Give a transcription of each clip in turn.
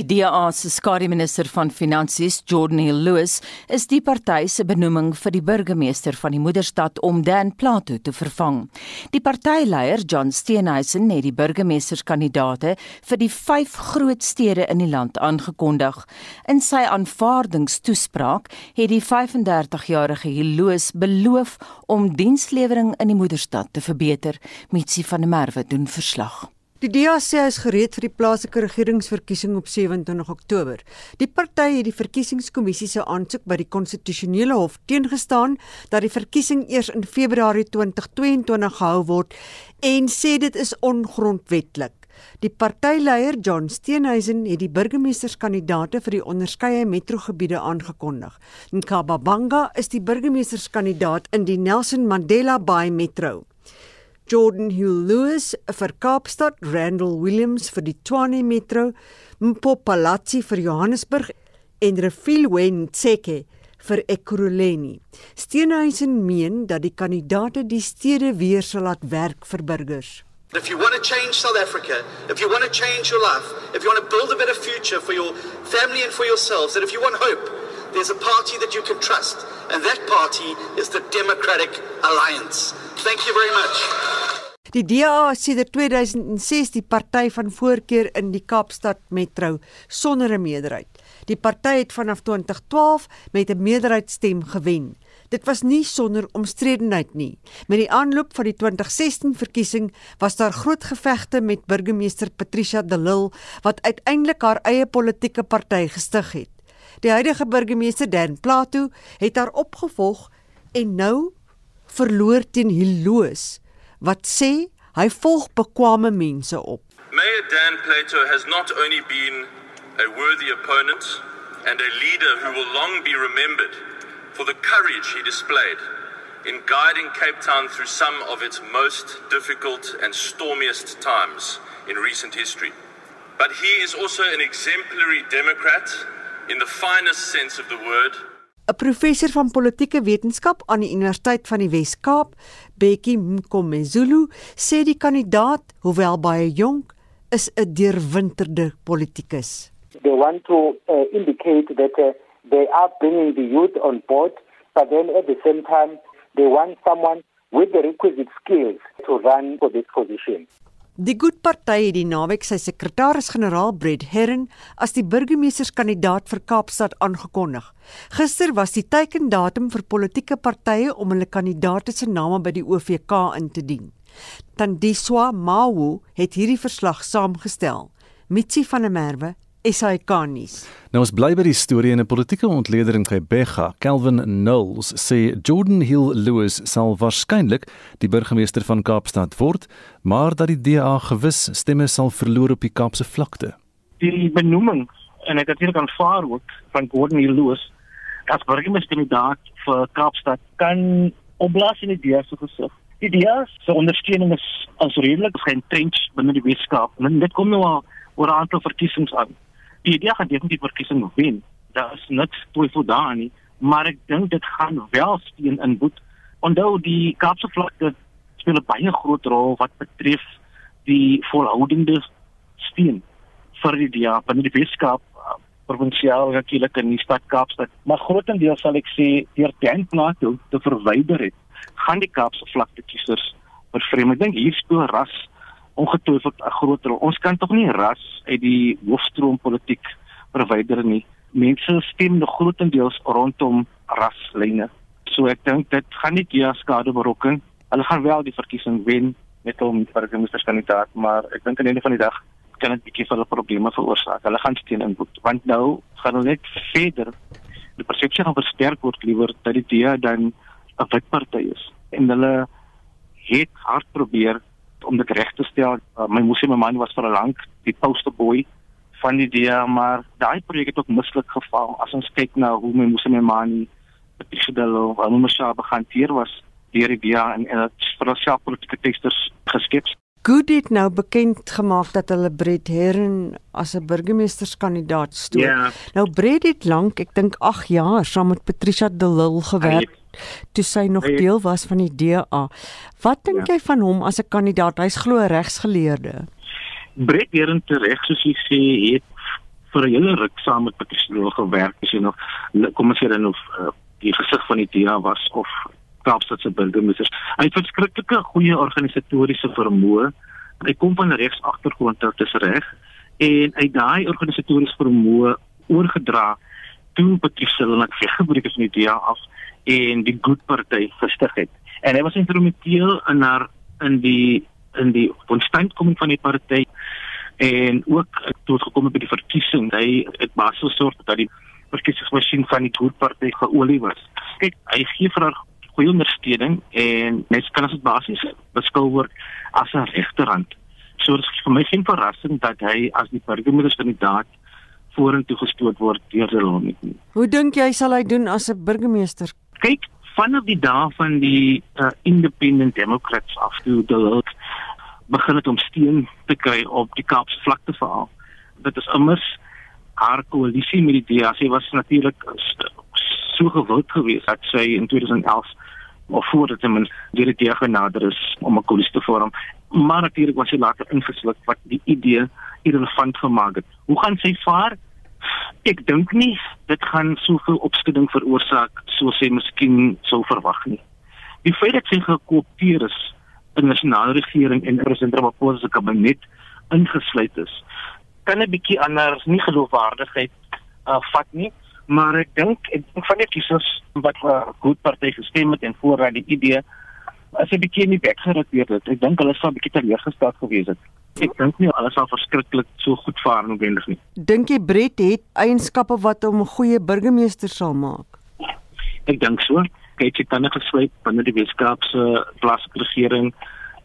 Die DA se skademinister van Finansies, Jordan Hill Lewis, is die party se benoeming vir die burgemeester van die moederstad om Dan Plato te vervang. Die partyleier, John Steenhuisen, het die burgemeesterskandidaate vir die 5 groot stede in die land aangekondig. In sy aanvaardingstoespraak het die 35-jarige Hill Lewis beloof om dienslewering in die moederstad te verbeter. Mitsi van der Merwe doen verslag. Die DA sê hy is gereed vir die plaaslike regeringsverkiesing op 27 Oktober. Die party het die verkiesingskommissie se aansoek by die konstitusionele hof teengestaan dat die verkiesing eers in Februarie 2022 gehou word en sê dit is ongrondwetlik. Die partyleier John Steenhuisen het die burgemeesterskandidaate vir die onderskeie metrogebiede aangekondig. Nkababanga is die burgemeesterskandidaat in die Nelson Mandela Bay Metro. Jordan Hill Lewis vir Kaapstad, Randall Williams vir die Tshwane Metro, Mpopalazzi vir Johannesburg en Refilwe Ntseke vir Ekurhuleni. Steenhuisen meen dat die kandidaate die stede weer sal laat werk vir burgers. If you want to change South Africa, if you want to change your life, if you want to build a better future for your family and for yourselves, and if you want hope, there's a party that you can trust, and that party is the Democratic Alliance. Thank you very much. Die DA sê dat 2006 die party van voorkeur in die Kaapstad Metro sonder 'n meerderheid. Die party het vanaf 2012 met 'n meerderheidsstem gewen. Dit was nie sonder omstredenheid nie. Met die aanloop van die 2016 verkiesing was daar groot gevegte met burgemeester Patricia de Lille wat uiteindelik haar eie politieke party gestig het. Die huidige burgemeester Dan Plato het haar opgevolg en nou verloor teen Hiloos wat sê hy volg bekwame mense op. Mayor Dan Plato has not only been a worthy opponent and a leader who will long be remembered for the courage he displayed in guiding Cape Town through some of its most difficult and stormiest times in recent history. But he is also an exemplary Democrat in the finest sense of the word. 'n Professor van politieke wetenskap aan die Universiteit van die Wes-Kaap, Bekkie Mkomezulu, sê die kandidaat, hoewel baie jonk, is 'n deurwinterde politikus. They want to uh, indicate that uh, they are bringing the youth on board, but then at the same time, they want someone with the requisite skills to run for this position. Die Good Party het die naweek sy sekretaris-generaal Brett Herren as die burgemeesterskandidaat vir Kaapstad aangekondig. Gister was die teikendatum vir politieke partye om hulle kandidaate se name by die OVK in te dien. Tandiswa Mawu het hierdie verslag saamgestel. Mitsi van der Merwe SAK nuus. Nou ons bly by die storie in 'n politieke ontleder in Gebega. Kelvin Knowles sê Jordan Hill Lewis sal waarskynlik die burgemeester van Kaapstad word, maar dat die DA gewis stemme sal verloor op die Kaapse vlakte. Die benoeming en ek het hier aanvaar ook van Jordan Hill Lewis as burgemeesterkandidaat vir Kaapstad kan opblaas in die DA se gesig. Die DA se ondersteuning is as redelik geentrench binne die Weskaap en dit kom nou al oor 'n aantal verkiesings aan die idee gaan definitief verkiesing wen. Daar is niks twyfel daarin nie, maar ek dink dit gaan wel steen in boet. Onthou die Kaapse vlakte speel 'n baie groot rol wat betref die volhoudende steen vir die DA binne die Weskaap uh, provinsiaal natuurlik in die stad Kaapstad. Maar grootendeels sal ek sê deur Dan Plato te verwyder het, gaan die Kaapse vlakte kiesers vervreem. Ek dink hier speel ras ongetwyfeld 'n groot rol. Ons kan tog nie ras uit die hoofstroom politiek verwyder nie. Mense stem nog grootendeels rondom raslyne. So ek dink dit gaan nie hier skade berokken. Hulle gaan wel die verkiesing wen met hom vir die ministerskandidaat, maar ek dink aan die einde van die dag kan dit bietjie vir hulle probleme veroorsaak. Hulle gaan steun in boet, want nou gaan hulle net verder die persepsie gaan versterk word liewer dat die DA dan 'n wit party is. En hulle het hard probeer om dit reg te stel. Uh, my my man was vir 'n lank die poster boy van die idee, maar daai projek het ook mislik geval. As ons kyk na hoe my my man Pichidelo, hoe my sha behanteer was deur die DA en en dit vir self politieke teksters geskep. Good het nou bekend gemaak dat hulle Brett Herren as 'n burgemeesterskandidaat stoot. Ja. Nou Brett het lank, ek dink 8 jaar saam met Patricia de Lille gewerk toe sy nog Hy- deel was van die DA. Wat dink Ja. jy van hom as 'n kandidaat? Hy's glo regsgeleerde. Brett Herren tereg soos jy sê het vir 'n hele ruk saam met Patricia gewerk, as jy nog kom ons sê dan of uh, die gesig van die DA was of Kaapstad se burgemeester. Hy het verskriklike goeie organisatoriese vermoë. Hy kom van 'n reeks agtergrond af, dis reg. En uit daai organisatoriese vermoë oorgedra toe Patricia net weggebreek het van die DA af en die Good Party gestig het. En hy was instrumenteel in haar in die in die ontstanding van die party en ook toe het gekom by die verkiesing hy het baie gesorg dat die verkiesingsmasjien van die Good Party geolie was. Kyk, hy gee vir haar goeie ondersteuning en net kan as dit basies beskou word as 'n regterhand. So dit is vir my geen verrassing dat hy as die burgemeesterskandidaat vorentoe gestoot word deur hulle. Hoe dink jy sal hy doen as 'n burgemeester? Kyk, vanaf die dae van die uh, Independent Democrats af toe hulle begin het om steun te kry op die Kaapse vlakte verhaal. Dit is immers haar koalisie met die DA. Sy was natuurlik so gewild geweest dat sy in 2011 of voor dit men deur die DA genader is om 'n koalisie te vorm. Maar natuurlik was sy later ingesluk wat die idee irrelevant gemaak het. Hoe gaan sy vaar? Ek dink nie dit gaan soveel opskudding veroorsaak soos sy miskien sou verwag nie. Die feit dat sy gekoopteer is in die nasionale regering en president Ramaphosa se kabinet ingesluit is, kan 'n bietjie anders nie geloofwaardigheid uh, vat nie, maar ek dink ek dink van die kiesers wat uh, goed party gestem het en voorraai die idee as 'n bietjie in die bek geruk het, ek dink hulle sou 'n bietjie teleurgesteld gewees het. Ek dink nie alles sal verskriklik so goed vaar noodwendig nie. Dink jy Brett het eienskappe wat hom 'n goeie burgemeester sal maak? Ek dink so. Kyk, jy kan net gesluit binne die Weskaapse plaaslike regering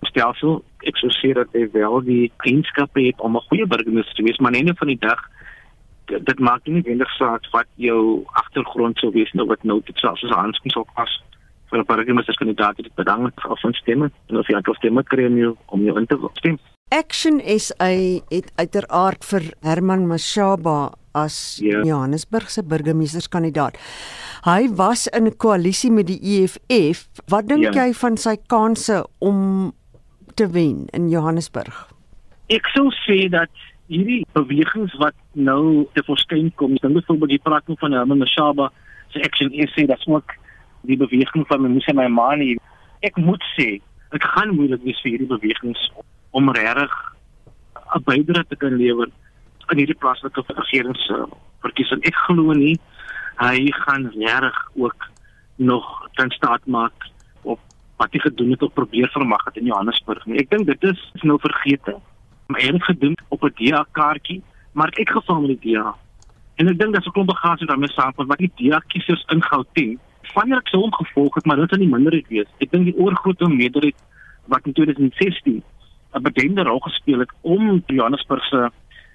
stelsel. Ek sou sê dat hy wel die eienskappe het om 'n goeie burgemeester te wees, maar net van die dag dit maak nie noodwendig saak wat jou agtergrond sou wees nou wat nou dit selfs as aanskoms sou pas vir 'n burgemeesterskandidaat dit bedank van stemme en of jy aantal stemme kry om jou om jou in te stem. Action SA het uiteraard vir Herman Mashaba as ja. Johannesburg se burgemeesterskandidaat. Hy was in 'n koalisie met die EFF. Wat dink ja. jy van sy kansse om te wen in Johannesburg? Ek sou sê dat hierdie bewegings wat nou te verskyn kom, dan byvoorbeeld die praat van Herman Mashaba se Action SA, dat ook die beweging van Musa Maimani. Ek moet sê, dit gaan moeilik wees vir hierdie bewegings om regtig 'n bydrae te kan lewer in hierdie plaaslike regeringsverkiesing. Ek glo nie hy gaan regtig ook nog kan staat maak op wat hy gedoen het of probeer vermag het in Johannesburg nie. Ek dink dit is, is nou vergete. Maar hy het gedoen op 'n DA kaartjie, maar ek geval met die DA. En ek dink dat se klomp bagasie daarmee saam wat die DA kiesers in Gauteng vanneer ek sou hom gevolg het, maar dit is nie minderheid wees. Ek dink die oorgrootste meerderheid wat in 2016 'n bekende rol gespeel het om Johannesburg se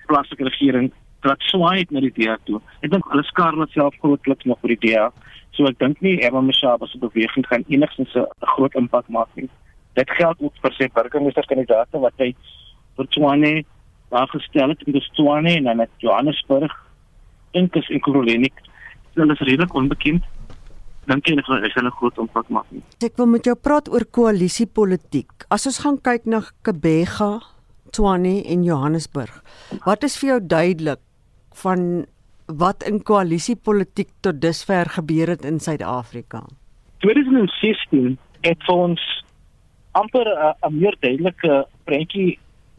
plaaslike regering wat swaai na die DA toe. Ek dink hulle skaar hulle self grootliks nog vir die DA. So ek dink nie Emma Mashaba se beweging gaan enigsins 'n groot impak maak nie. Dit geld ook vir sy burgemeesterskandidaate wat hy vir Tshwane aangestel het in die Tshwane en dan Johannesburg en kus in Kuruleni. Hulle is redelik onbekend dink jy dit gaan 'n groot impak maak nie. Ek wil met jou praat oor koalisiepolitiek. As ons gaan kyk na Kebega, Tshwane en Johannesburg, wat is vir jou duidelik van wat in koalisiepolitiek tot dusver gebeur het in Suid-Afrika? 2016 het ons amper 'n meer duidelike prentjie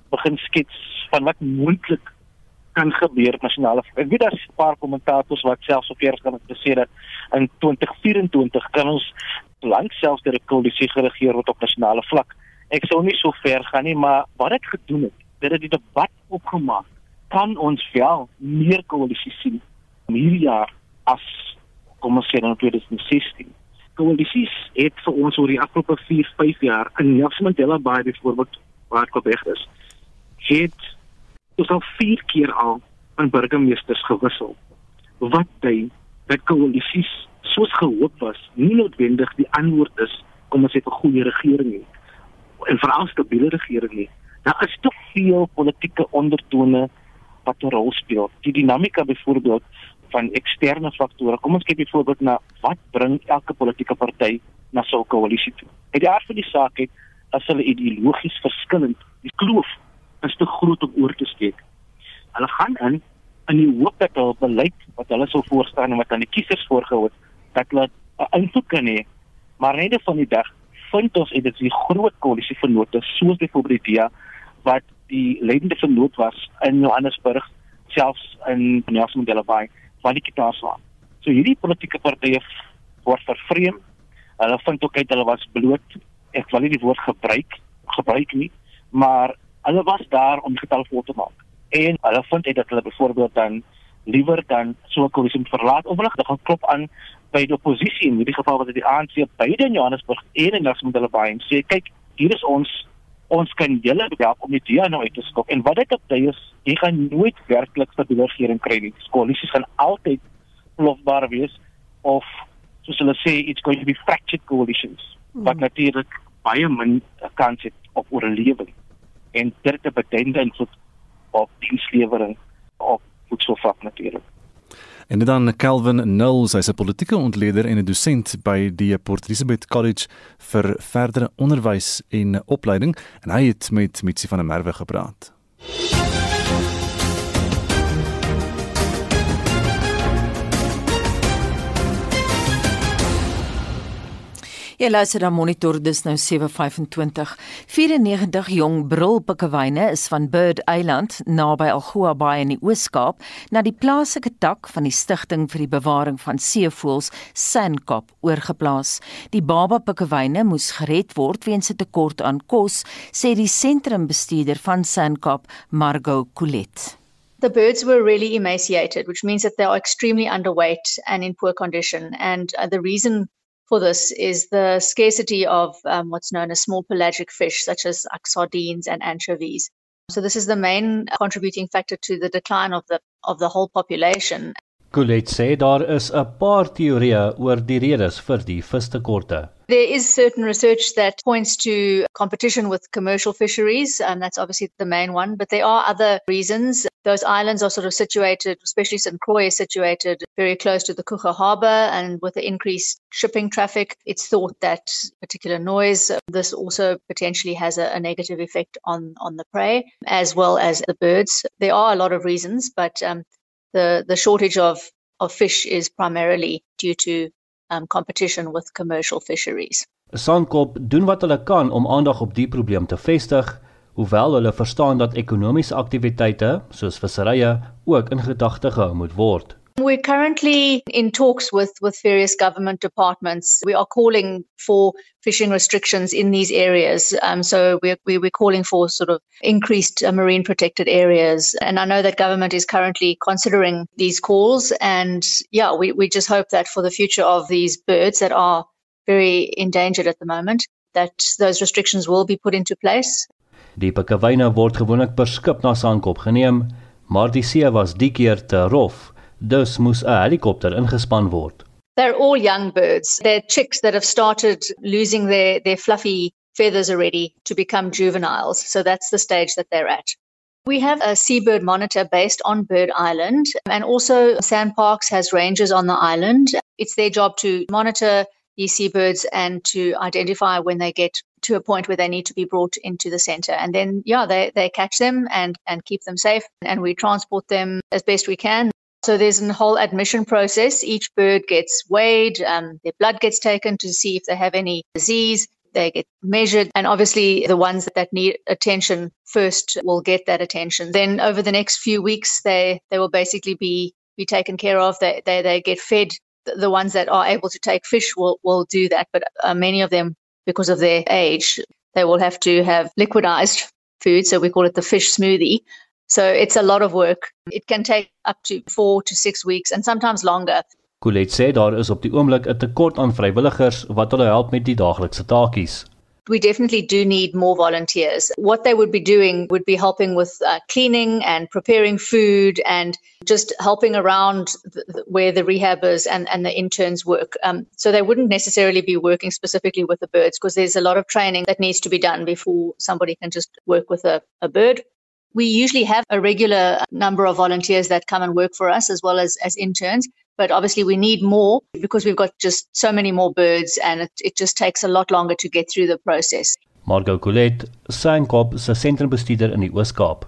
begin skets van wat moontlik kan gebeur nasionale. Ek weet daar's 'n paar kommentators wat selfs op eers kan gesê dat in 2024 kan ons lank selfs deur 'n koalisie geregeer word op nasionale vlak. Ek sou nie so ver gaan nie, maar wat ek gedoen het, dit het die debat opgemaak. Kan ons wel meer koalisies sien hierdie jaar as kom ons sê dan 2016? Koalisies het vir ons oor die afgelope 4, 5 jaar in Nelson Mandela Bay byvoorbeeld waar ek op weg is. Het ons al 4 keer al aan burgemeesters gewissel. Wat dui dat koalisies soos gehoop was, nie noodwendig die antwoord is om ons 'n goeie regering nie en veral stabiele regering nie. Daar is te veel politieke ondertone wat 'n rol speel. Die dinamika byvoorbeeld van eksterne faktore. Kom ons kyk byvoorbeeld na wat bring elke politieke party na so 'n koalisie toe. Het die aard van die saak het as hulle ideologies verskillend, die kloof is te groot om oor te steek. Hulle gaan in in die hoop dat hulle beleid wat hulle sou voorstaan en wat aan die kiesers voorgehou het, dat hulle 'n invloed kan hê. Maar net van die dag vind ons dit is 'n groot koalisie vennote soos byvoorbeeld die wat die leidende vennoot was in Johannesburg selfs in Nelson Mandela Bay van die Kitaaswa. So hierdie politieke partye word vervreem. Hulle vind ook uit hulle was bloot. Ek wil nie die woord gebruik gebruik nie, maar hulle was daar om getal vol te maak. En hulle vind uit dat hulle byvoorbeeld dan liewer dan so 'n koalisie verlaat of hulle gaan klop aan by die oppositie. In hierdie geval wat dit die ANC beide in Johannesburg en in Nasmodelabaai en sê kyk hier is ons ons kan julle help om die DA nou uit te skop. En wat dit op daai is jy gaan nooit werklik stabiele regering kry nie. Koalisies gaan altyd plofbaar wees of soos hulle sê it's going to be fractured coalitions hmm. wat natuurlik baie min kans het op oorlewing en dit het beteken invloed op dienslewering op voedselvak natuurlik En dan Calvin Knowles, hy's 'n politieke ontleder en 'n dosent by die Port Elizabeth College vir verdere onderwys en opleiding en hy het met Mitsi van der Merwe gepraat. Jy luister dan monitor dis nou 7:25. 94 jong brulpikkewyne is van Bird Island naby Algoa Bay in die Oos-Kaap na die plaaslike tak van die Stichting vir die Bewaring van Seevoëls Sandkop oorgeplaas. Die baba pikkewyne moes gered word weens 'n tekort aan kos, sê die sentrumbestuurder van Sandkop, Margot Colet. The birds were really emaciated, which means that they are extremely underweight and in poor condition. And uh, the reason for this is the scarcity of um, what's known as small pelagic fish, such as sardines and anchovies. So this is the main contributing factor to the decline of the of the whole population. Kulet sê daar is 'n paar teorieë oor die redes vir die vistekorte. There is certain research that points to competition with commercial fisheries, and that's obviously the main one. But there are other reasons. Those islands are sort of situated, especially St. Croix is situated very close to the Kucha Harbour, and with the increased shipping traffic, it's thought that particular noise, this also potentially has a, a negative effect on, on the prey, as well as the birds. There are a lot of reasons, but um, the the shortage of of fish is primarily due to um, competition with commercial fisheries. Sandkop doen wat hulle kan om aandag op die probleem te vestig, hoewel hulle verstaan dat ekonomiese aktiwiteite soos visserye ook in gedagte gehou moet word. We're currently in talks with, with various government departments. We are calling for fishing restrictions in these areas. Um, so we're, we're calling for sort of increased uh, marine protected areas. And I know that government is currently considering these calls. And yeah, we, we just hope that for the future of these birds that are very endangered at the moment, that those restrictions will be put into place. Die pikkewyne word gewoonlik per skip na Sandkop geneem, maar die see was die keer te rof dus moes 'n helikopter ingespan word. They're all young birds. They're chicks that have started losing their their fluffy feathers already to become juveniles. So that's the stage that they're at. We have a seabird monitor based on Bird Island and also Sandparks has rangers on the island. It's their job to monitor these seabirds and to identify when they get to a point where they need to be brought into the center and then yeah they, they catch them and and keep them safe and we transport them as best we can so there's a whole admission process. Each bird gets weighed, um, their blood gets taken to see if they have any disease. They get measured, and obviously the ones that need attention first will get that attention. Then over the next few weeks, they they will basically be be taken care of. They they, they get fed. The ones that are able to take fish will will do that, but uh, many of them, because of their age, they will have to have liquidized food. So we call it the fish smoothie. So it's a lot of work. It can take up to 4 to 6 weeks and sometimes longer. Colette sê daar is op die oomblik 'n tekort aan vrywilligers wat hulle help met die daaglikse taakies. We definitely do need more volunteers. What they would be doing would be helping with uh, cleaning and preparing food and just helping around the, where the rehabbers and, and the interns work. Um, so they wouldn't necessarily be working specifically with the birds because there's a lot of training that needs to be done before somebody can just work with a, a bird. We usually have a regular number of volunteers that come and work for us as well as, as interns, but obviously we need more because we've got just so many more birds and it, it just takes a lot longer to get through the process. Margot Colet, Sandkop se sentrumbestuurder in die Oos-Kaap.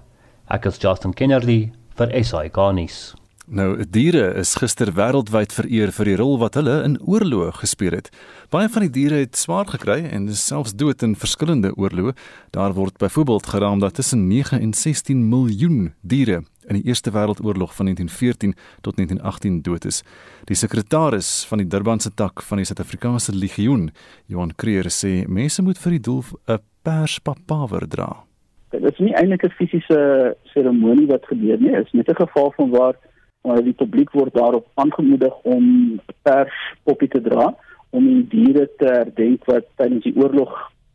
Ek is Justin Kennerly vir SAK nuus. Nou, diere is gister wêreldwyd vereer vir die rol wat hulle in oorloë gespeel het. Baie van die diere het swaar gekry en is selfs dood in verskillende oorloë. Daar word byvoorbeeld geraam dat tussen 9 en 16 miljoen diere in die Eerste Wêreldoorlog van 1914 tot 1918 dood is. Die sekretaris van die Durbanse tak van die Suid-Afrikaanse Legioen, Johan Creer, sê mense moet vir die doel 'n perspapaver dra. Dit is nie eintlik 'n fisiese seremonie wat gebeur nie, is net 'n geval van waar maar die publiek word daarop aangemoedig om pers poppie te dra om die diere te herdenk wat tydens die oorlog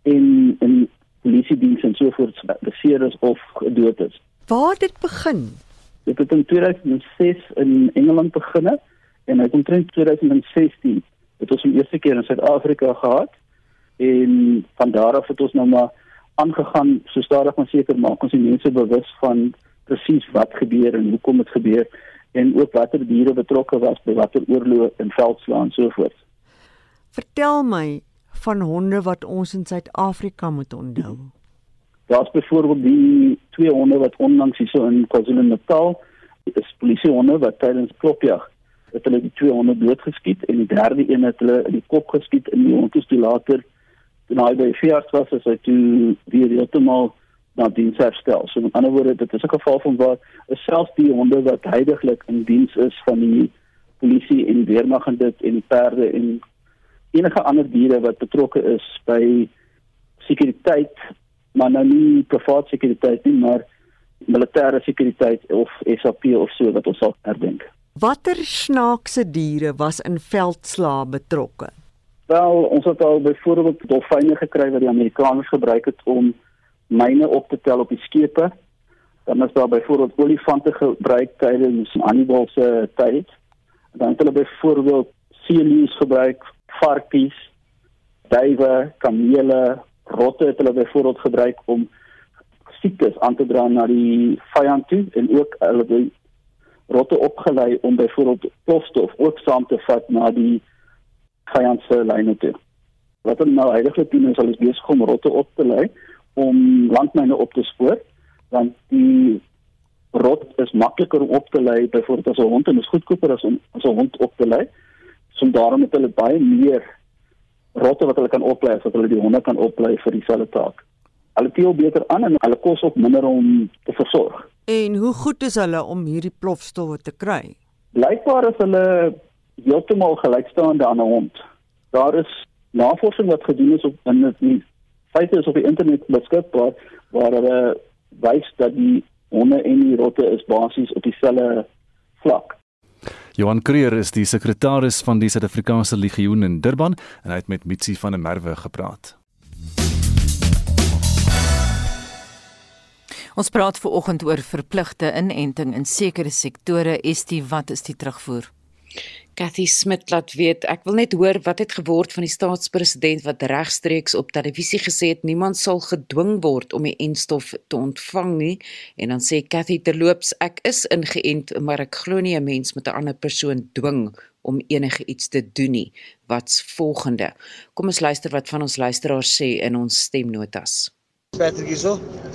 en in polisie diens en so voort beseer is of gedood is. Waar dit begin? Dit het in 2006 in Engeland begin en het in 2016 het ons die eerste keer in Suid-Afrika gehad en van daar af het ons nou maar aangegaan so stadig maar seker maak ons die mense bewus van presies wat gebeur en hoekom dit gebeur en ook watter diere betrokke was by watter oorloë en veldslaan so voort. Vertel my van honde wat ons in Suid-Afrika moet onthou. Daar's byvoorbeeld die twee honde wat onlangs hier so in KwaZulu-Natal is polisiehonde wat tydens klopjag het hulle die twee honde doodgeskiet en die derde een het hulle in die kop geskiet in die hondstoelater toe hy by vier jaar was as hy toe weer heeltemal na diens herstel. So met ander woorde, dit is 'n geval van waar selfs die honde wat heidaglik in diens is van die polisie en weermag en dit en die perde en enige ander diere wat betrokke is by sekuriteit, maar nou nie privaat sekuriteit nie, maar militêre sekuriteit of SAP of so wat ons sal herdenk. Watter snaakse diere was in veldslaa betrokke? Wel, ons het al byvoorbeeld dolfyne gekry wat die Amerikaners gebruik het om myne op te tel op die skepe. Dan is daar byvoorbeeld olifante gebruik tydens Hannibal se tyd. Dan het hulle byvoorbeeld seeluus gebruik, varkies, duwe, kamele, rotte het hulle byvoorbeeld gebruik om siektes aan te dra na die vyand toe en ook hulle die rotte opgelei om byvoorbeeld plofstof ook saam te vat na die vyand se lyne toe. Wat hulle nou eintlik doen is hulle besig om rotte op te lei om landmyne op te spoor want die rot is makliker om op te lei byvoorbeeld as 'n hond en is goedkoper as om as 'n hond op te lei. So daarom het hulle baie meer rotte wat hulle kan oplei as wat hulle die honde kan oplei vir dieselfde taak. Hulle teel beter aan en hulle kos ook minder om te versorg. En hoe goed is hulle om hierdie plofstowwe te kry? Blykbaar is hulle heeltemal gelykstaande aan 'n hond. Daar is navorsing wat gedoen is op in die feite is op die internet beskikbaar waar hulle wys dat die honde en die rotte is basies op dieselfde vlak. Johan Creer is die sekretaris van die Suid-Afrikaanse Legioen in Durban en hy het met Mitsi van der Merwe gepraat. Ons praat ver oggend oor verpligte inenting in sekere sektore. Estie, wat is die terugvoer? Cathy Smit laat weet ek wil net hoor wat het geword van die staatspresident wat regstreeks op televisie gesê het niemand sal gedwing word om die enstof te ontvang nie. En dan sê Cathy terloops ek is ingeënt maar ek glo nie 'n mens met 'n ander persoon dwing om enige iets te doen nie. Wat's volgende? Kom ons luister wat van ons luisteraars sê in ons stemnotas Patrick hierso.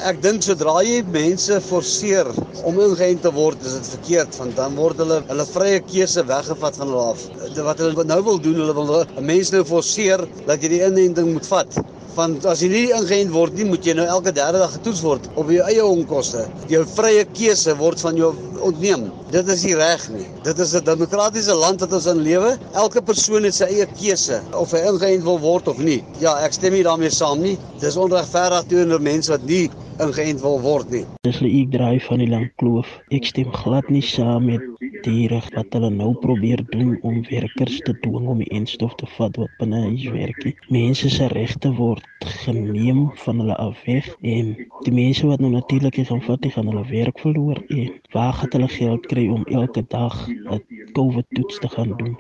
Ek dink sodra jy mense forceer om ingeënt te word, is dit verkeerd want dan word hulle hulle vrye keuse weggevat van hulle af. Wat hulle nou wil doen, hulle wil 'n mens nou forceer dat jy die inenting moet vat. Want as jy nie ingeënt word nie, moet jy nou elke derde dag getoets word op jou eie onkoste. Jou vrye keuse word van jou ontneem. Dit is nie reg nie. Dit is 'n demokratiese land wat ons in lewe. Elke persoon het sy eie keuse of hy ingeënt wil word of nie. Ja, ek stem nie daarmee saam nie. Dis onregverdig teenoor mense wat nie ingeënt wil word nie. Dis lê ek draai van die lang kloof. Ek stem glad nie saam met die reg wat hulle nou probeer doen om werkers te dwing om die enstof te vat wat binne huis werk. Mense se regte word geneem van hulle af weg en die mense wat nou natuurlik is om vat die gaan hulle werk verloor en waar gaan hulle geld kry om elke dag 'n COVID toets te gaan doen?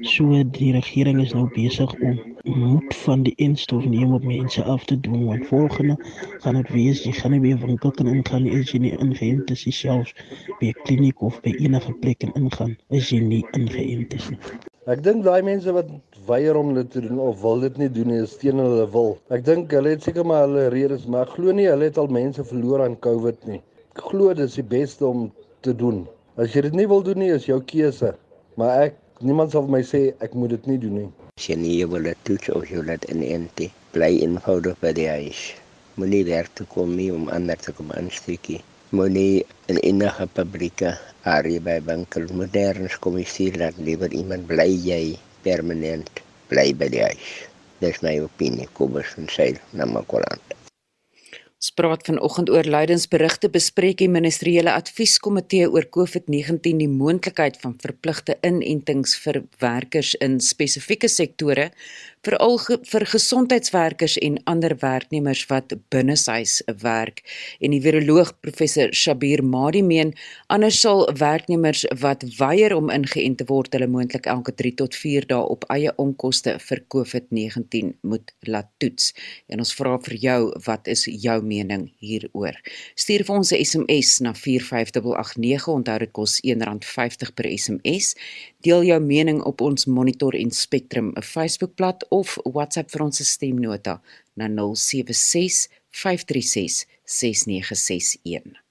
So die regering is nou besig om moed van die enstof neem op mense af te doen want volgende gaan dit wees jy gaan nie meer winkel kan ingaan nie as jy nie ingeënt is selfs by 'n kliniek of by enige plek kan ingaan as jy nie ingeënt is nie. Ek dink daai mense wat weier om dit te doen of wil dit nie doen nie is teen hulle wil. Ek dink hulle het seker maar hulle redes, maar glo nie hulle het al mense verloor aan COVID nie. Ek glo dit is die beste om te doen. As jy dit nie wil doen nie, is jou keuse. Maar ek niemand sal my sê ek moet dit nie doen nie. As jy nie wil toets of jy laat inente, bly eenvoudig by die huis. Moenie werk toe kom nie om ander te kom aansteekie. Moenie in enige fabrieke, area by winkels, moderns kom sien dat liewer iemand bly jy permanent bly by die huis. Dis my opinie, Kobus en Seil na Makoland. Ons praat vanoggend oor lydensberigte bespreek die ministeriële advieskomitee oor COVID-19 die moontlikheid van verpligte inentings vir werkers in spesifieke sektore veral ge vir gesondheidswerkers en ander werknemers wat binneshuis werk. En die viroloog professor Shabir Madi meen anders sal werknemers wat weier om ingeënt te word hulle moontlik elke 3 tot 4 dae op eie onkoste vir COVID-19 moet laat toets. En ons vra vir jou wat is jou mening hieroor? Stuur vir ons 'n SMS na 45889 onthou dit kos R1.50 per SMS deel jou mening op ons Monitor en Spectrum 'n Facebookblad of WhatsApp vir ons stemnota na 076 536 6961.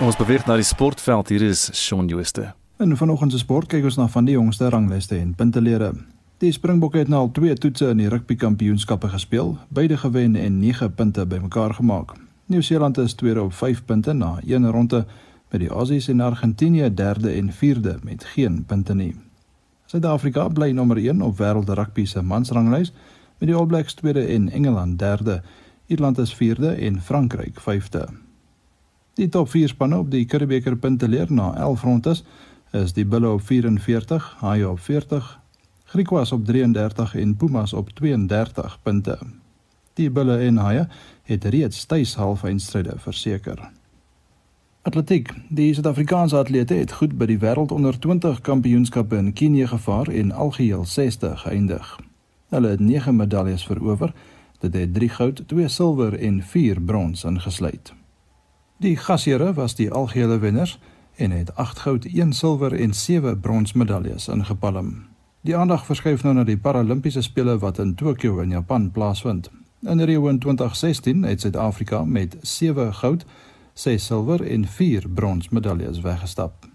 Ons beweeg na die sportveld. Hier is Shaun Jooste. En vanoggend se sport kyk ons na van die jongste ranglyste en puntelere. Die Springbokke het nou al twee toetse in die rugby kampioenskappe gespeel, beide gewen en 9 punte bymekaar gemaak. Nieu-Seeland is tweede op 5 punte na een ronde met die Aussies en Argentinië derde en vierde met geen punte nie. Suid-Afrika bly nommer 1 op wêreld rugby se mansranglys met die All Blacks tweede en Engeland derde. Ierland is vierde en Frankryk vyfde. Die top 4 spanne op die Curriebeeker punteleer na 11 rondes is die Bulls op 44, Haie op 40, Griquas op 33 en Pumas op 32 punte. Die Bulls en Haie het reeds tuis halfeindstryde verseker. Atletiek. Die Suid-Afrikaanse atlete het goed by die wêreld onder 20 kampioenskappe in Kenia gevaar en algeheel 60 geëindig. Hulle het 9 medaljes verower. Dit het 3 goud, 2 silwer en 4 brons ingesluit. Die gasheere was die algehele wenners en het 8 goud, 1 silwer en 7 brons medaljes ingepalm. Die aandag verskuif nou na die Paralimpiese spele wat in Tokio in Japan plaasvind. In Rio in 2016 het Suid-Afrika met 7 goud, 6 silwer en 4 brons medaljes weggestap.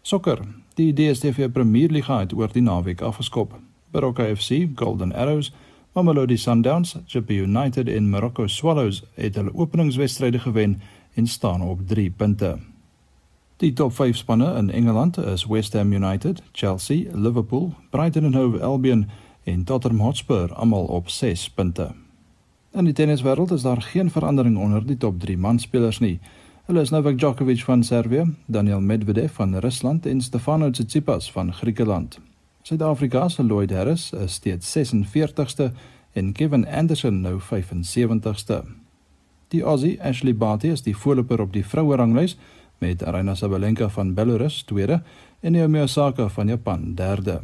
Sokker. Die DStv Premier Liga het oor die naweek afgeskop. Baroka FC, Golden Arrows, Mamelodi Sundowns, JP United en Morocco Swallows het hulle openingswedstryde gewen en staan op 3 punte. Die top 5 spanne in Engeland is West Ham United, Chelsea, Liverpool, Brighton and Hove Albion en Tottenham Hotspur almal op 6 punte. In die tenniswêreld is daar geen verandering onder die top 3 manspelers nie. Hulle is Novak Djokovic van Servië, Daniel Medvedev van Rusland en Stefanos Tsitsipas van Griekeland. Suid-Afrika se Lloyd Harris is steeds 46ste en Kevin Anderson nou 75ste. Die Aussie Ashley Barty is die voorloper op die vroue ranglys met Aryna Sabalenka van Belarus tweede en Naomi Osaka van Japan derde.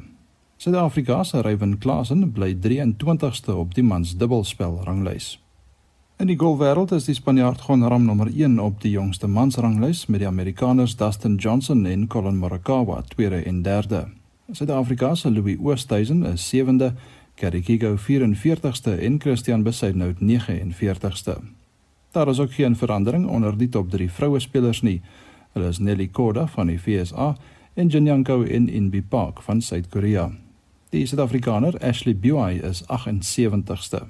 Suid-Afrika se Ryan Klassen bly 23ste op die mans dubbelspel ranglys. In die golfwêreld is die Spanjaard Gon Ram nommer 1 op die jongste mans ranglys met die Amerikaners Dustin Johnson en Colin Morikawa tweede en derde. Suid-Afrika se Louis Oosthuizen is sewende, Gary Kigo 44ste en Christian Besaidnout 49ste. Daar is ook geen verandering onder die top 3 vroue spelers nie. Hulle is Nelly Korda van die FSA en Jinyanko in Inbi Park van Suid-Korea. Die Suid-Afrikaner Ashley Buy is 78ste.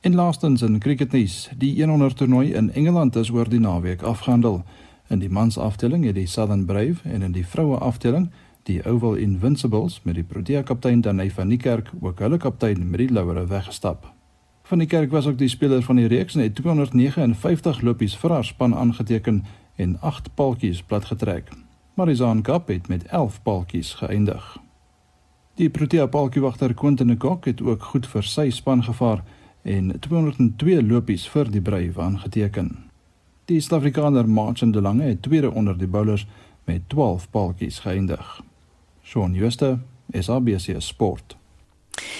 En laastens in cricketnuus, die 100 toernooi in Engeland is oor die naweek afgehandel. In die mans afdeling het die Southern Brave en in die vroue afdeling die Oval Invincibles met die Protea kaptein Danai van Niekerk ook hulle kaptein met die laure weggestap. Van die kerk was ook die speler van die reeks en het 259 lopies vir haar span aangeteken en 8 paltjies platgetrek. Marizaan Kap het met 11 paltjies geëindig. Die Protea paltjiewagter Quentin Kok het ook goed vir sy span gevaar en 202 lopies vir die Brave aangeteken. Die Suid-Afrikaner Martin de Lange het tweede onder die bowlers met 12 paltjies geëindig. Shaun Schuster, SABC Sport.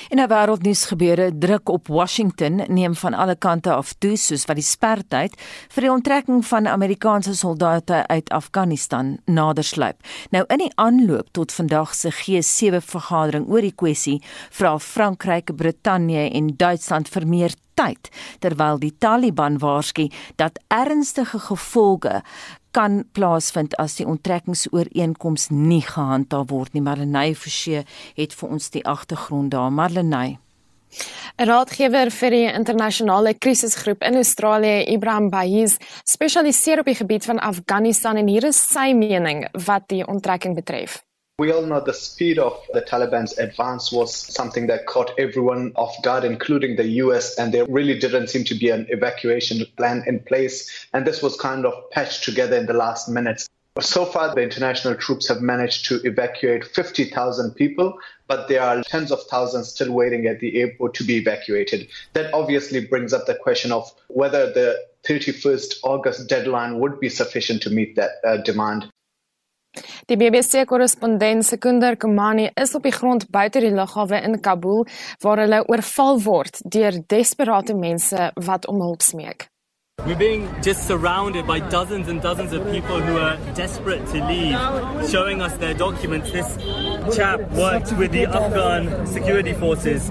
In 'n wêreldnuus gebeure druk op Washington neem van alle kante af toe soos wat die spertyd vir die onttrekking van Amerikaanse soldate uit Afghanistan nadersluip. Nou in die aanloop tot vandag se G7 vergadering oor die kwessie vra Frankryk, Brittanje en Duitsland vir meer tyd terwyl die Taliban waarsku dat ernstige gevolge kan plaasvind as die onttrekkingsooreenkoms nie gehandhaaf word nie. Marlenae Forsie het vir ons die agtergrond daar. Marlenae 'n Raadgewer vir die internasionale krisisgroep in Australië, Ibrahim Baiz, spesialiseer op die gebied van Afghanistan en hier is sy mening wat die onttrekking betref. We all know the speed of the Taliban's advance was something that caught everyone off guard, including the US, and there really didn't seem to be an evacuation plan in place. And this was kind of patched together in the last minutes. So far, the international troops have managed to evacuate 50,000 people, but there are tens of thousands still waiting at the airport to be evacuated. That obviously brings up the question of whether the 31st August deadline would be sufficient to meet that uh, demand. Die BBC-korrespondent Sekunder Kumani is op die grond buite die lughawe in Kabul waar hulle oorval word deur desperate mense wat om hulp smeek. We're being just surrounded by dozens and dozens of people who are desperate to leave, showing us their documents. This chap worked with the Afghan security forces.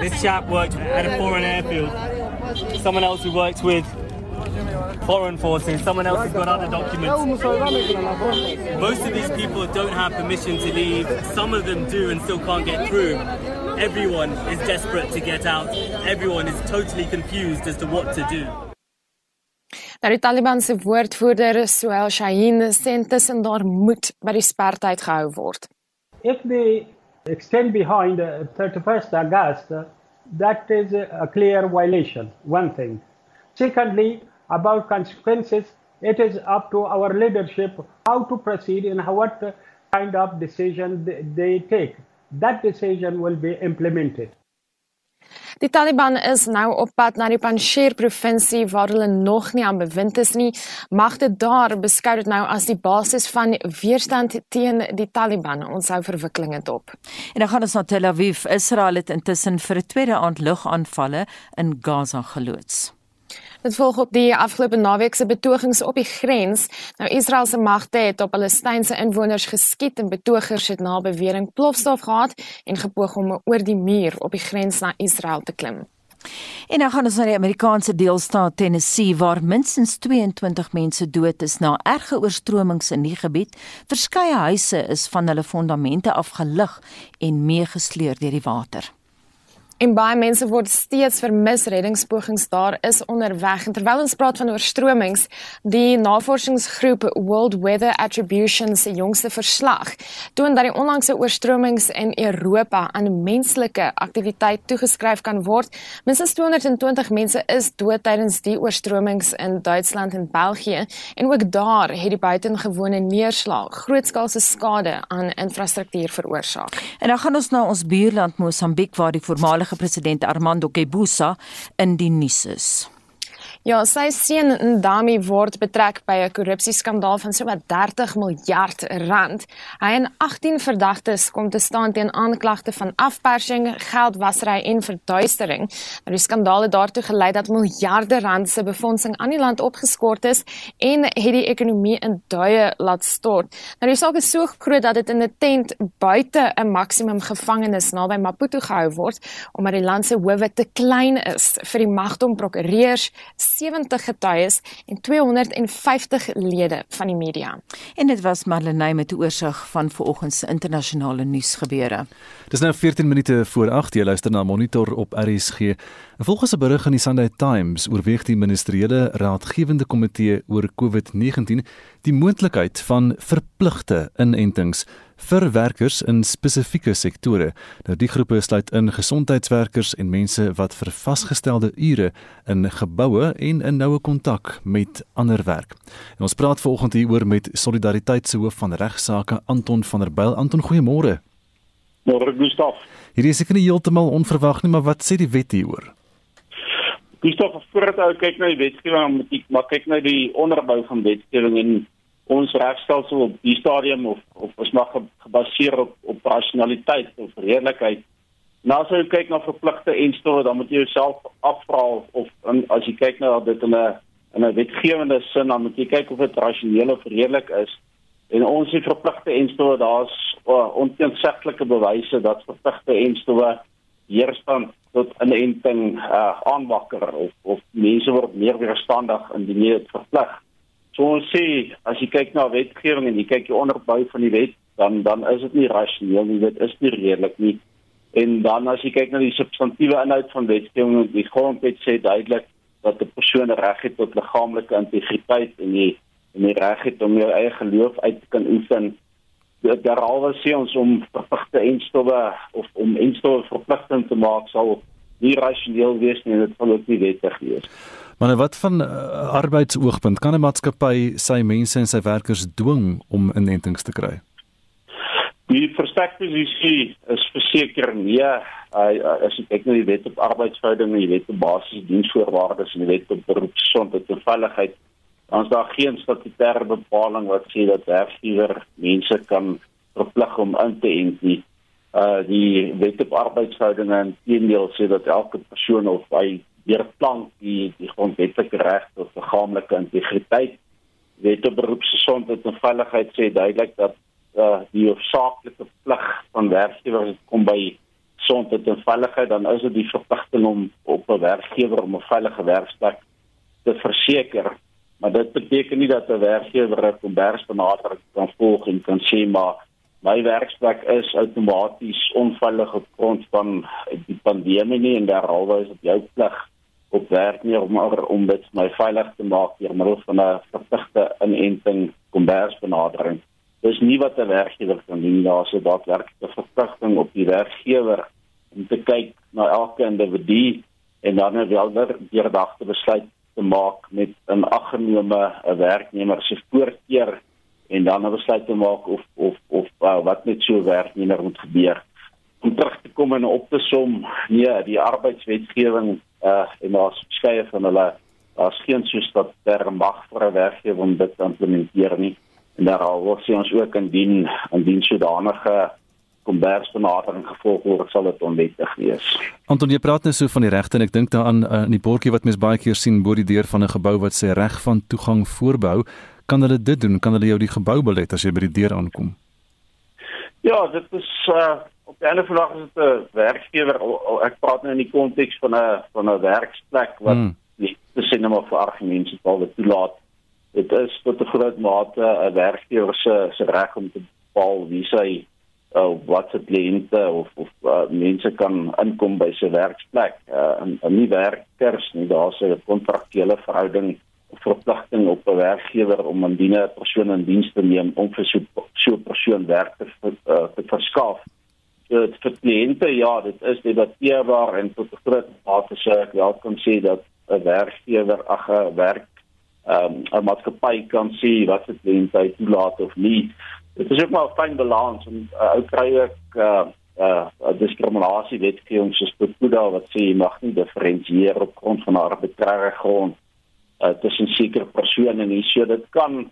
This chap worked at a foreign airfield. Someone else who worked with foreign forces, someone else has got other documents. Most of these people don't have permission to leave. Some of them do and still can't get through. Everyone is desperate to get out. Everyone is totally confused as to what to do. Nou die Taliban se woordvoerder Suhail Shaheen sê intussen daar moet by die spertyd gehou word. If they extend behind uh, 31st August, uh, that is a clear violation. One thing. Secondly, about consequences, it is up to our leadership how to proceed and what kind of decision they take. That decision will be implemented. Die Taliban is nou op pad na die Panjshir provinsie waar hulle nog nie aan bewind is nie. Magte daar beskou dit nou as die basis van weerstand teen die Taliban. Ons hou verwikkelinge dop. En dan gaan ons na Tel Aviv. Israel het intussen vir 'n tweede aand lugaanvalle in Gaza geloods. Dit volg op die afgelope naweek se betogings op die grens. Nou Israel se magte het op Palestynse inwoners geskiet en betogers het na bewering plofstof gehad en gepoog om oor die muur op die grens na Israel te klim. En nou gaan ons na die Amerikaanse deelstaat Tennessee waar minstens 22 mense dood is na erge oorstromings in die gebied. Verskeie huise is van hulle fondamente afgelig en meegesleur deur die water. En baie mense word steeds vermis. Reddingspogings daar is onderweg. En terwyl ons praat van oorstromings, die navorsingsgroep World Weather Attribution se jongste verslag toon dat die onlangse oorstromings in Europa aan menslike aktiwiteit toegeskryf kan word. Minstens 220 mense is dood tydens die oorstromings in Duitsland en België en ook daar het die buitengewone neerslag grootskaalse skade aan infrastruktuur veroorsaak. En dan gaan ons na ons buurland Mosambiek waar die voormalige president Armando Guebuza in die nuus is. Ja, sy seun Ndami word betrek by 'n korrupsieskandaal van sowat 30 miljard rand. Hy en 18 verdagtes kom te staan teen aanklagte van afpersing, geldwasery en verduistering. Nou die skandaal het daartoe gelei dat miljarde rand se befondsing aan die land opgeskort is en het die ekonomie in duie laat stort. Nou die saak is so groot dat dit in 'n tent buite 'n maksimum gevangenis naby Maputo gehou word omdat die land se howe te klein is vir die magdom prokureurs 70 getuies en 250 lede van die media. En dit was Marlenae met 'n oorsig van vanoggend se internasionale nuusgebeure. Dis nou 14 minute voor 8 jy luister na Monitor op RSG. Volgens 'n berig in die Sunday Times oorweeg die ministeriële raadgewende komitee oor COVID-19 die moontlikheid van verpligte inentings vir werkers in spesifieke sektore. Nou die groepe sluit in gesondheidswerkers en mense wat vir vasgestelde ure in geboue en in noue kontak met ander werk. En ons praat vanoggend hieroor met Solidariteit se hoof van regsaake Anton van der Byl. Anton, goeiemôre. Môre Gustaf. Hierdie is seker nie heeltemal onverwag nie, maar wat sê die wet hieroor? Gustaf, voordat ou kyk na die wetgewing, moet ek maar kyk na die onderbou van wetgewing en ons regstelsel op die stadium of of ons mag gebaseer op op rationaliteit of redelikheid Nou as jy kyk na verpligte enstowwe, dan moet jy jouself afvra of in, as jy kyk na dit in 'n in 'n wetgewende sin, dan moet jy kyk of dit rasioneel of redelik is. En ons het verpligte enstowwe, daar's uh, onteenseglike bewyse dat verpligte enstowwe weerstand tot inenting uh, aanwakker of of mense word meer weerstandig indien jy dit verplig. So ons sê as jy kyk na wetgewing en jy kyk die onderbou van die wet, dan dan is dit nie rasioneel nie, dit is nie redelik nie. En dan as jy kyk na die substantiële inhoud van wetgewing, die grondwet sê duidelik dat 'n persoon reg het tot liggaamlike integriteit en die en die reg het om jou eie geloof uit te kan oefen. Dit derhalwe sê ons om verpligte enstowwe of om enstowwe verpligting te maak sal nie rasioneel wees nie, dit sal ook nie wettig wees. Maar nou wat van uh, arbeidsoogpunt kan 'n maatskappy sy mense en sy werkers dwing om inentings te kry? Die versterkte posisie is verseker nee, uh, as jy kyk na die wet op arbeidsverhoudinge, die wet op basiese diensvoorwaardes en die wet op beroepsgesondheid en veiligheid, dan is daar geen statutêre bepaling wat sê dat werkgewer mense kan verplig om in te ent nie. Uh die wet op arbeidsverhoudinge en teendeel sê dat elke persoon of hy weerplank die die grondwetlike reg tot liggaamlike integriteit. Wet op beroepsgesondheid en veiligheid sê duidelik dat uh, die hoofsaaklike plig van werkgewers kom by gesondheid en veiligheid dan is dit die verpligting om op 'n werkgewer om 'n veilige werksplek te verseker maar dit beteken nie dat 'n werkgewer 'n kombersbenadering kan volg en kan sê maar my werksplek is outomaties onveilig op grond van die pandemie nie en daaralwe is dit jou plig op werknemer om om dit my veilig te maak deur middel van 'n verpligte inenting kombersbenadering. Dis nie wat 'n werkgewer kan doen daar se daadwerklike verpligting op die werkgewer om te kyk na elke individu en dan wel weer dag te besluit te maak met 'n aggenome 'n werknemer se voorkeur en dan 'n besluit te maak of of of uh, wat met so 'n werknemer moet gebeur. Om terug te kom en op te som nee die arbeidswetgewing uh, en daar's verskeie van hulle daar's geen so stap ter mag vir 'n werkgewer om dit te implementeer nie en daaral word sê ons ook indien indien sodanige kombersbenadering gevolg word sal dit onwettig wees. Anton jy praat net so van die regte en ek dink daaraan uh, in die bordjie wat mens baie keer sien bo die deur van 'n gebou wat sê reg van toegang voorbou, kan hulle dit doen? Kan hulle jou die gebou belet as jy by die deur aankom? Ja, dit is uh op die einde van dag is dit 'n werkgewer ek praat nou in die konteks van 'n van 'n werksplek wat hmm. nie sê net maar vir dit toelaat. Dit is tot 'n groot mate 'n werkgewer se se reg om te bepaal wie sy uh, wat se kliënte of of uh, mense kan inkom by sy werksplek. Uh, en, en nie werkers nie daar's 'n kontraktuele verhouding verpligting op 'n werkgewer om indien 'n persoon in diens te neem om vir so so 'n persoon werk te uh, te verskaf dit vir kliënte ja dit is debatteerbaar en tot 'n groot mate sê ek wel kan sê dat 'n werkgewer ag 'n werk um, 'n maatskappy kan sê wat se kliënte toelaat of nie. Dit is ook maar 'n fyn balans en uh, ou kry ek uh uh diskriminasie wetgewing soos Pretoria wat sê jy mag nie diferensieer op grond van arbitreëre grond uh tussen sekere persone nie. So dit kan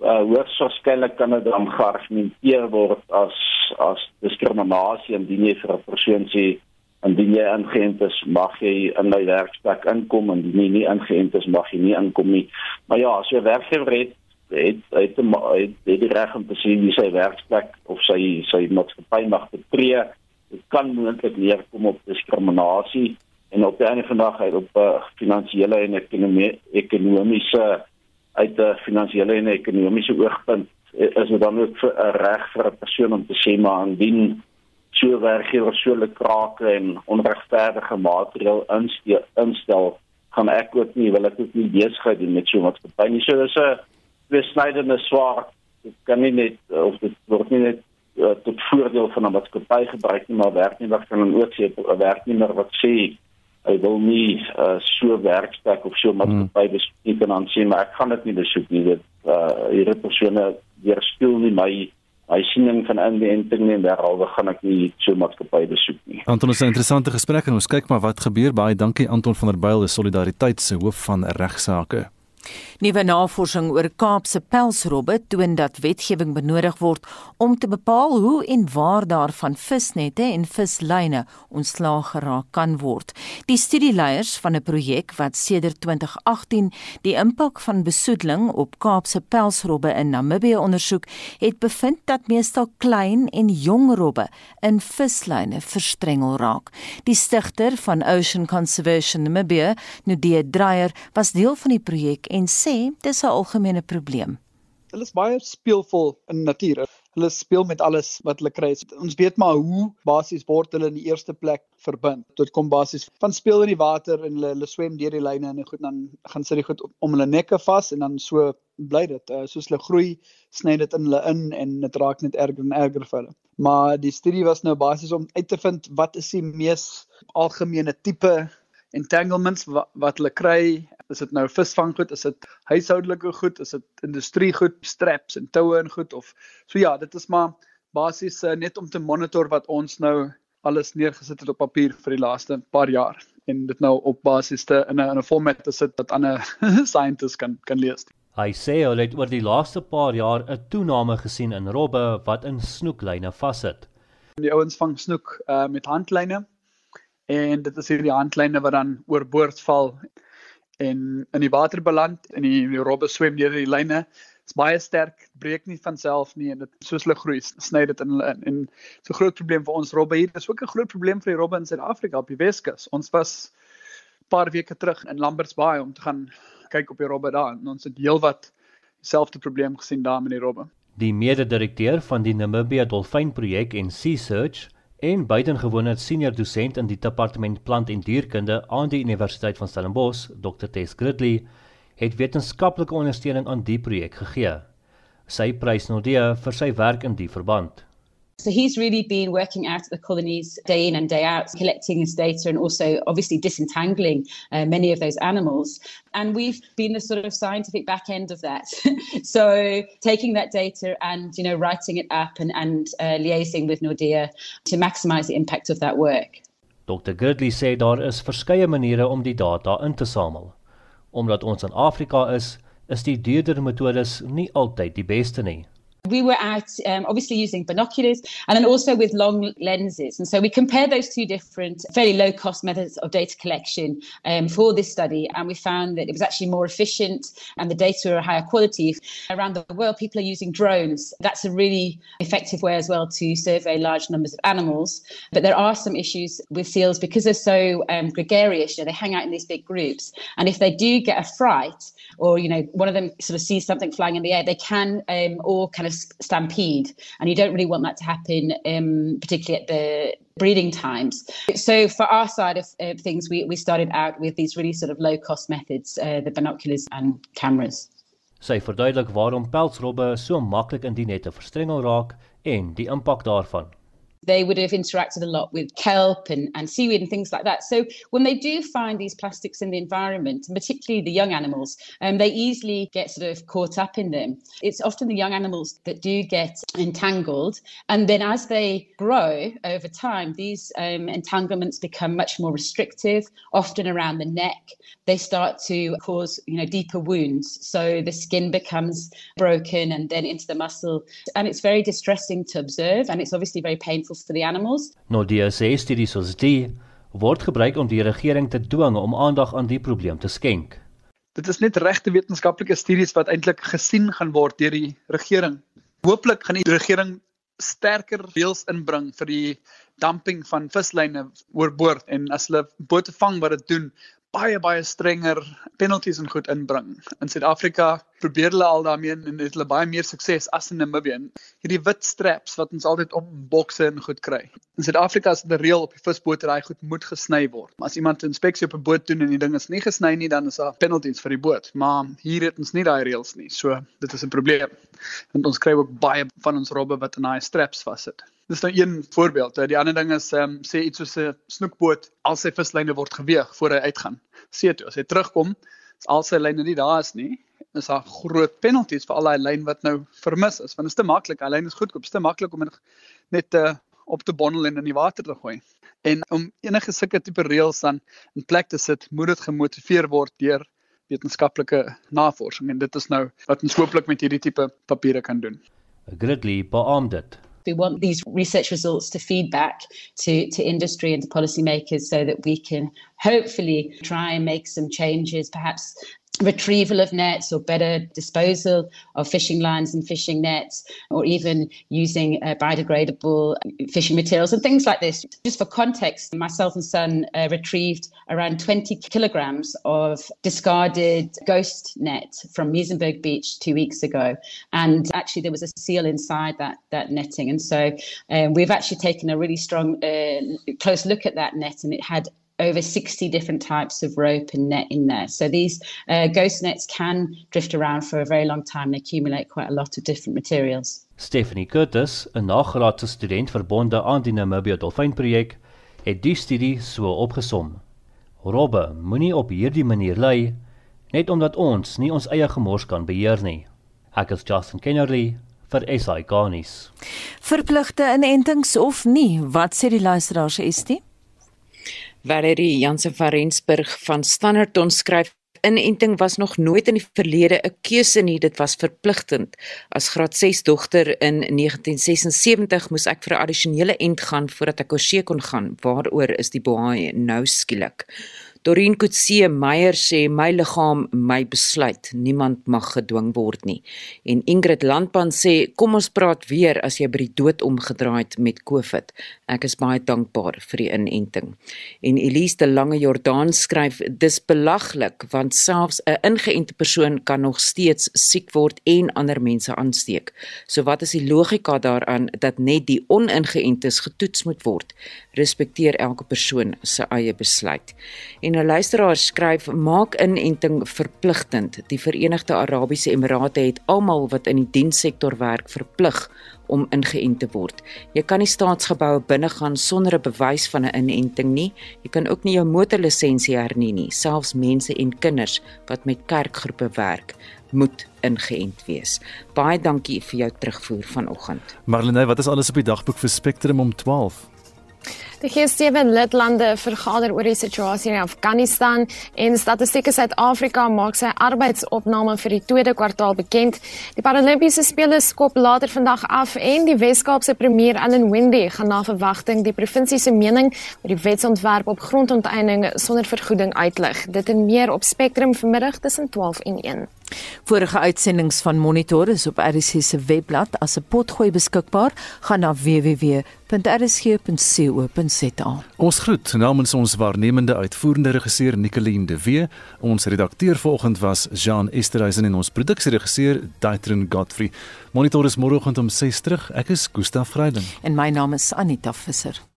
uh hoogstwaarskynlik kan dit dan geargumenteer word as as diskriminasie indien jy vir 'n persoon sê indien jy ingeënt is, mag jy in my werksplek inkom en indien jy nie ingeënt is, mag jy nie inkom nie. Maar ja, jy werkgewer het, het het het, het die reg om te sien wie sy werksplek of sy sy maatskappy mag betree. Dit kan moontlik neerkom op diskriminasie en op die einde van die dag op uh, finansiële en ekonomie, ekonomiese uit 'n finansiële en ekonomiese oogpunt is dit dan ook 'n reg vir 'n persoon om te sê maar indien so werkgewers so lekrake en onregverdige maatreël instel, instel gaan ek ook nie wil ek ook nie besigheid doen met so wat verby nie. So dis 'n besnydende swaar dit kan nie net of dit word nie net uh, tot voordeel van 'n maatskappy gebruik nie maar werknemer kan dan ook sê 'n werknemer wat sê hy wil nie uh, so werkstuk of so maatskappy hmm. besoek kan dan sê maar ek gaan dit nie besoek nie dit uh, hierdie persone weerspieël nie my hy siening van inenting en derhalwe gaan ek nie so maatskappy besoek nie. Anton is 'n interessante gesprek en ons kyk maar wat gebeur. Baie dankie Anton van der Byl, die solidariteit se hoof van regsaake. Nuwe navorsing oor Kaapse pelsrobbe toon dat wetgewing benodig word om te bepaal hoe en waar daar van visnette en vislyne ontslaag geraak kan word. Die studieleiers van 'n projek wat sedert 2018 die impak van besoedeling op Kaapse pelsrobbe in Namibië ondersoek, het bevind dat meestal klein en jong robbe in vislyne verstrengel raak. Die stigter van Ocean Conservation Namibia, Nudie Dreyer, was deel van die projek en sê dis 'n algemene probleem. Hulle is baie speelvol in natuur. Hulle speel met alles wat hulle kry. Ons weet maar hoe basies word hulle in die eerste plek verbind. Dit kom basies van speel in die water en hulle hulle swem deur die lyne en goed dan gaan sit die goed om hulle nekke vas en dan so bly dit. Uh, soos hulle groei, sny dit in hulle in en dit raak net erger en erger vir hulle. Maar die studie was nou basies om uit te vind wat is die mees algemene tipe entanglements wat, wat hulle kry, is dit nou visvanggoed, is dit huishoudelike goed, is dit industriegoed, straps en toue en goed of so ja, dit is maar basies uh, net om te monitor wat ons nou alles neergesit het op papier vir die laaste paar jaar en dit nou op basis te in 'n in 'n format te sit dat ander scientists kan kan lees. Hy sê hulle het oor die laaste paar jaar 'n toename gesien in robbe wat in snoeklyne vassit. Die ouens vang snoek uh, met handlyne en dit is hierdie handlyne wat dan oorboord val en in die water beland en die, die robbe swem deur die lyne. Dit's baie sterk, breek nie van self nie en dit soos hulle groei, sny dit in hulle in. En so 'n groot probleem vir ons robbe hier. Dis ook 'n groot probleem vir die robbe in Suid-Afrika op die Weskus. Ons was paar weke terug in Lambert's Bay om te gaan kyk op die robbe daar en ons het heelwat dieselfde probleem gesien daar met die robbe. Die mede-direkteur van die Namibia Dolfynprojek en Sea Search en buitengewone senior dosent in die departement plant en dierkunde aan die Universiteit van Stellenbosch, Dr. Tess Gridley, het wetenskaplike ondersteuning aan die projek gegee. Sy prys Nordea vir sy werk in die verband. So he's really been working out at the colonies day in and day out, collecting his data and also obviously disentangling uh, many of those animals. And we've been the sort of scientific back end of that. so taking that data and, you know, writing it up and, and uh, liaising with Nordea to maximize the impact of that work. Dr. Gridley sê daar is verskeie maniere om die data in te samel. Omdat ons in Afrika is, is die duurder metodes nie altyd die beste nie. We were out um, obviously using binoculars and then also with long lenses. And so we compared those two different, fairly low cost methods of data collection um, for this study. And we found that it was actually more efficient and the data are higher quality. Around the world, people are using drones. That's a really effective way as well to survey large numbers of animals. But there are some issues with seals because they're so um, gregarious. You know, they hang out in these big groups. And if they do get a fright, or you know one of them sort of sees something flying in the air, they can um, all kind of stampede, and you don't really want that to happen, um, particularly at the breeding times. So for our side of uh, things, we we started out with these really sort of low cost methods, uh, the binoculars and cameras. Sy verduidelik waarom pelsrobbe so maklik in die nette verstrengel raak en die impak daarvan. They would have interacted a lot with kelp and, and seaweed and things like that. So when they do find these plastics in the environment, particularly the young animals, um, they easily get sort of caught up in them. It's often the young animals that do get entangled. And then as they grow over time, these um, entanglements become much more restrictive, often around the neck. They start to cause, you know, deeper wounds. So the skin becomes broken and then into the muscle. And it's very distressing to observe. And it's obviously very painful harmful for the animals. Nou die studies soos die word gebruik om die regering te dwing om aandag aan die probleem te skenk. Dit is net regte wetenskaplike studies wat eintlik gesien gaan word deur die regering. Hooplik gaan die regering sterker reëls inbring vir die dumping van vislyne oorboord en as hulle bote vang wat dit doen, baie baie strenger penalties en goed inbring. In Suid-Afrika probeer hulle al daarmee en het hulle baie meer sukses as in Namibië. Hierdie wit straps wat ons altyd op bokse en goed kry. In Suid-Afrika is dit reël op die visbote dat hy goed moet gesny word. Maar as iemand 'n inspeksie op 'n boot doen en die ding is nie gesny nie, dan is daar penalties vir die boot. Maar hier het ons nie daai reëls nie. So dit is 'n probleem. Want ons kry ook baie van ons robbe wat in daai straps vassit. Dis nou een voorbeeld. Die ander ding is ehm um, sê iets soos 'n snoekboot al sy vislyne word geweeg voor hy uitgaan. See toe as hy terugkom, as al sy lyne nie daar is nie, is daar groot penalties vir al daai lyn wat nou vermis is. Want dit is te maklik. Hy lyn is goedkoop, is te maklik om net te uh, op te bondel en in die water te gooi. En om enige sulke tipe reëls dan in plek te sit, moet dit gemotiveer word deur wetenskaplike navorsing en dit is nou wat ons hooplik met hierdie tipe papiere kan doen. Gridley beamoed dit. We want these research results to feed back to, to industry and to policymakers so that we can hopefully try and make some changes, perhaps retrieval of nets or better disposal of fishing lines and fishing nets, or even using uh, biodegradable fishing materials and things like this. Just for context, myself and son uh, retrieved around 20 kilograms of discarded ghost net from Muizenberg Beach two weeks ago. And actually, there was a seal inside that, that netting. And so um, we've actually taken a really strong, uh, close look at that net, and it had over 60 different types of rope and net in there. So these uh, ghost nets can drift around for a very long time and accumulate quite a lot of different materials. Stephanie Curtis, 'n nagraadse student verbonde aan die Namibia Dolfynprojek, het die studie so opgesom. Robbe moenie op hierdie manier lei net omdat ons nie ons eie gemors kan beheer nie. Ek is Justin Kennerly vir SI Garnis. Verpligte inentings of nie, wat sê die luisteraars ST? Valerie Jansen van Rensburg van Standerton skryf Inenting was nog nooit in die verlede 'n keuse nie, dit was verpligtend. As graad 6 dogter in 1976 moes ek vir 'n addisionele ent gaan voordat ek oorsee kon gaan. Waaroor is die boei nou skielik? Dorien Kutse Meyer sê my liggaam, my besluit. Niemand mag gedwing word nie. En Ingrid Landpan sê kom ons praat weer as jy by die dood omgedraai het met COVID. Ek is baie dankbaar vir die inenting. En Elise de Lange Jordaan skryf dis belaglik want selfs 'n ingeënte persoon kan nog steeds siek word en ander mense aansteek. So wat is die logika daaraan dat net die oningeëntes getoets moet word? Respekteer elke persoon se eie besluit. En 'n luisteraar skryf: "Maak inenting verpligtend. Die Verenigde Arabiese Emirate het almal wat in die dienssektor werk verplig om ingeënt te word. Jy kan nie staatsgeboue binne gaan sonder 'n bewys van 'n inenting nie. Jy kan ook nie jou motorlisensie hernie nie. Selfs mense en kinders wat met kerkgroepe werk, moet ingeënt wees. Baie dankie vir jou terugvoer vanoggend. Marlene, wat is alles op die dagboek vir Spectrum om 12? Die G7 lidlande vergader oor die situasie in Afghanistan en Statistiek Suid-Afrika maak sy arbeidsopname vir die tweede kwartaal bekend. Die Paralimpiese spele skop later vandag af en die Wes-Kaapse premier Allan Wendy gaan na verwagting die provinsie se mening oor die wetsontwerp op grondonteiening sonder vergoeding uitlig. Dit en meer op Spectrum vanmiddag tussen 12 en 1. Vorige uitsendings van Monitor is op RSG se webblad as 'n potgooi beskikbaar. Gaan na www.rsg.co.za. Ons groet namens ons waarnemende uitvoerende regisseur Nicoline de Wee. Ons redakteur vanoggend was Jean Esterhuizen en ons produksieregisseur Daitrin Godfrey. Monitor is môreoggend om 6:00 terug. Ek is Gustaf Vreiding en my naam is Anita Visser.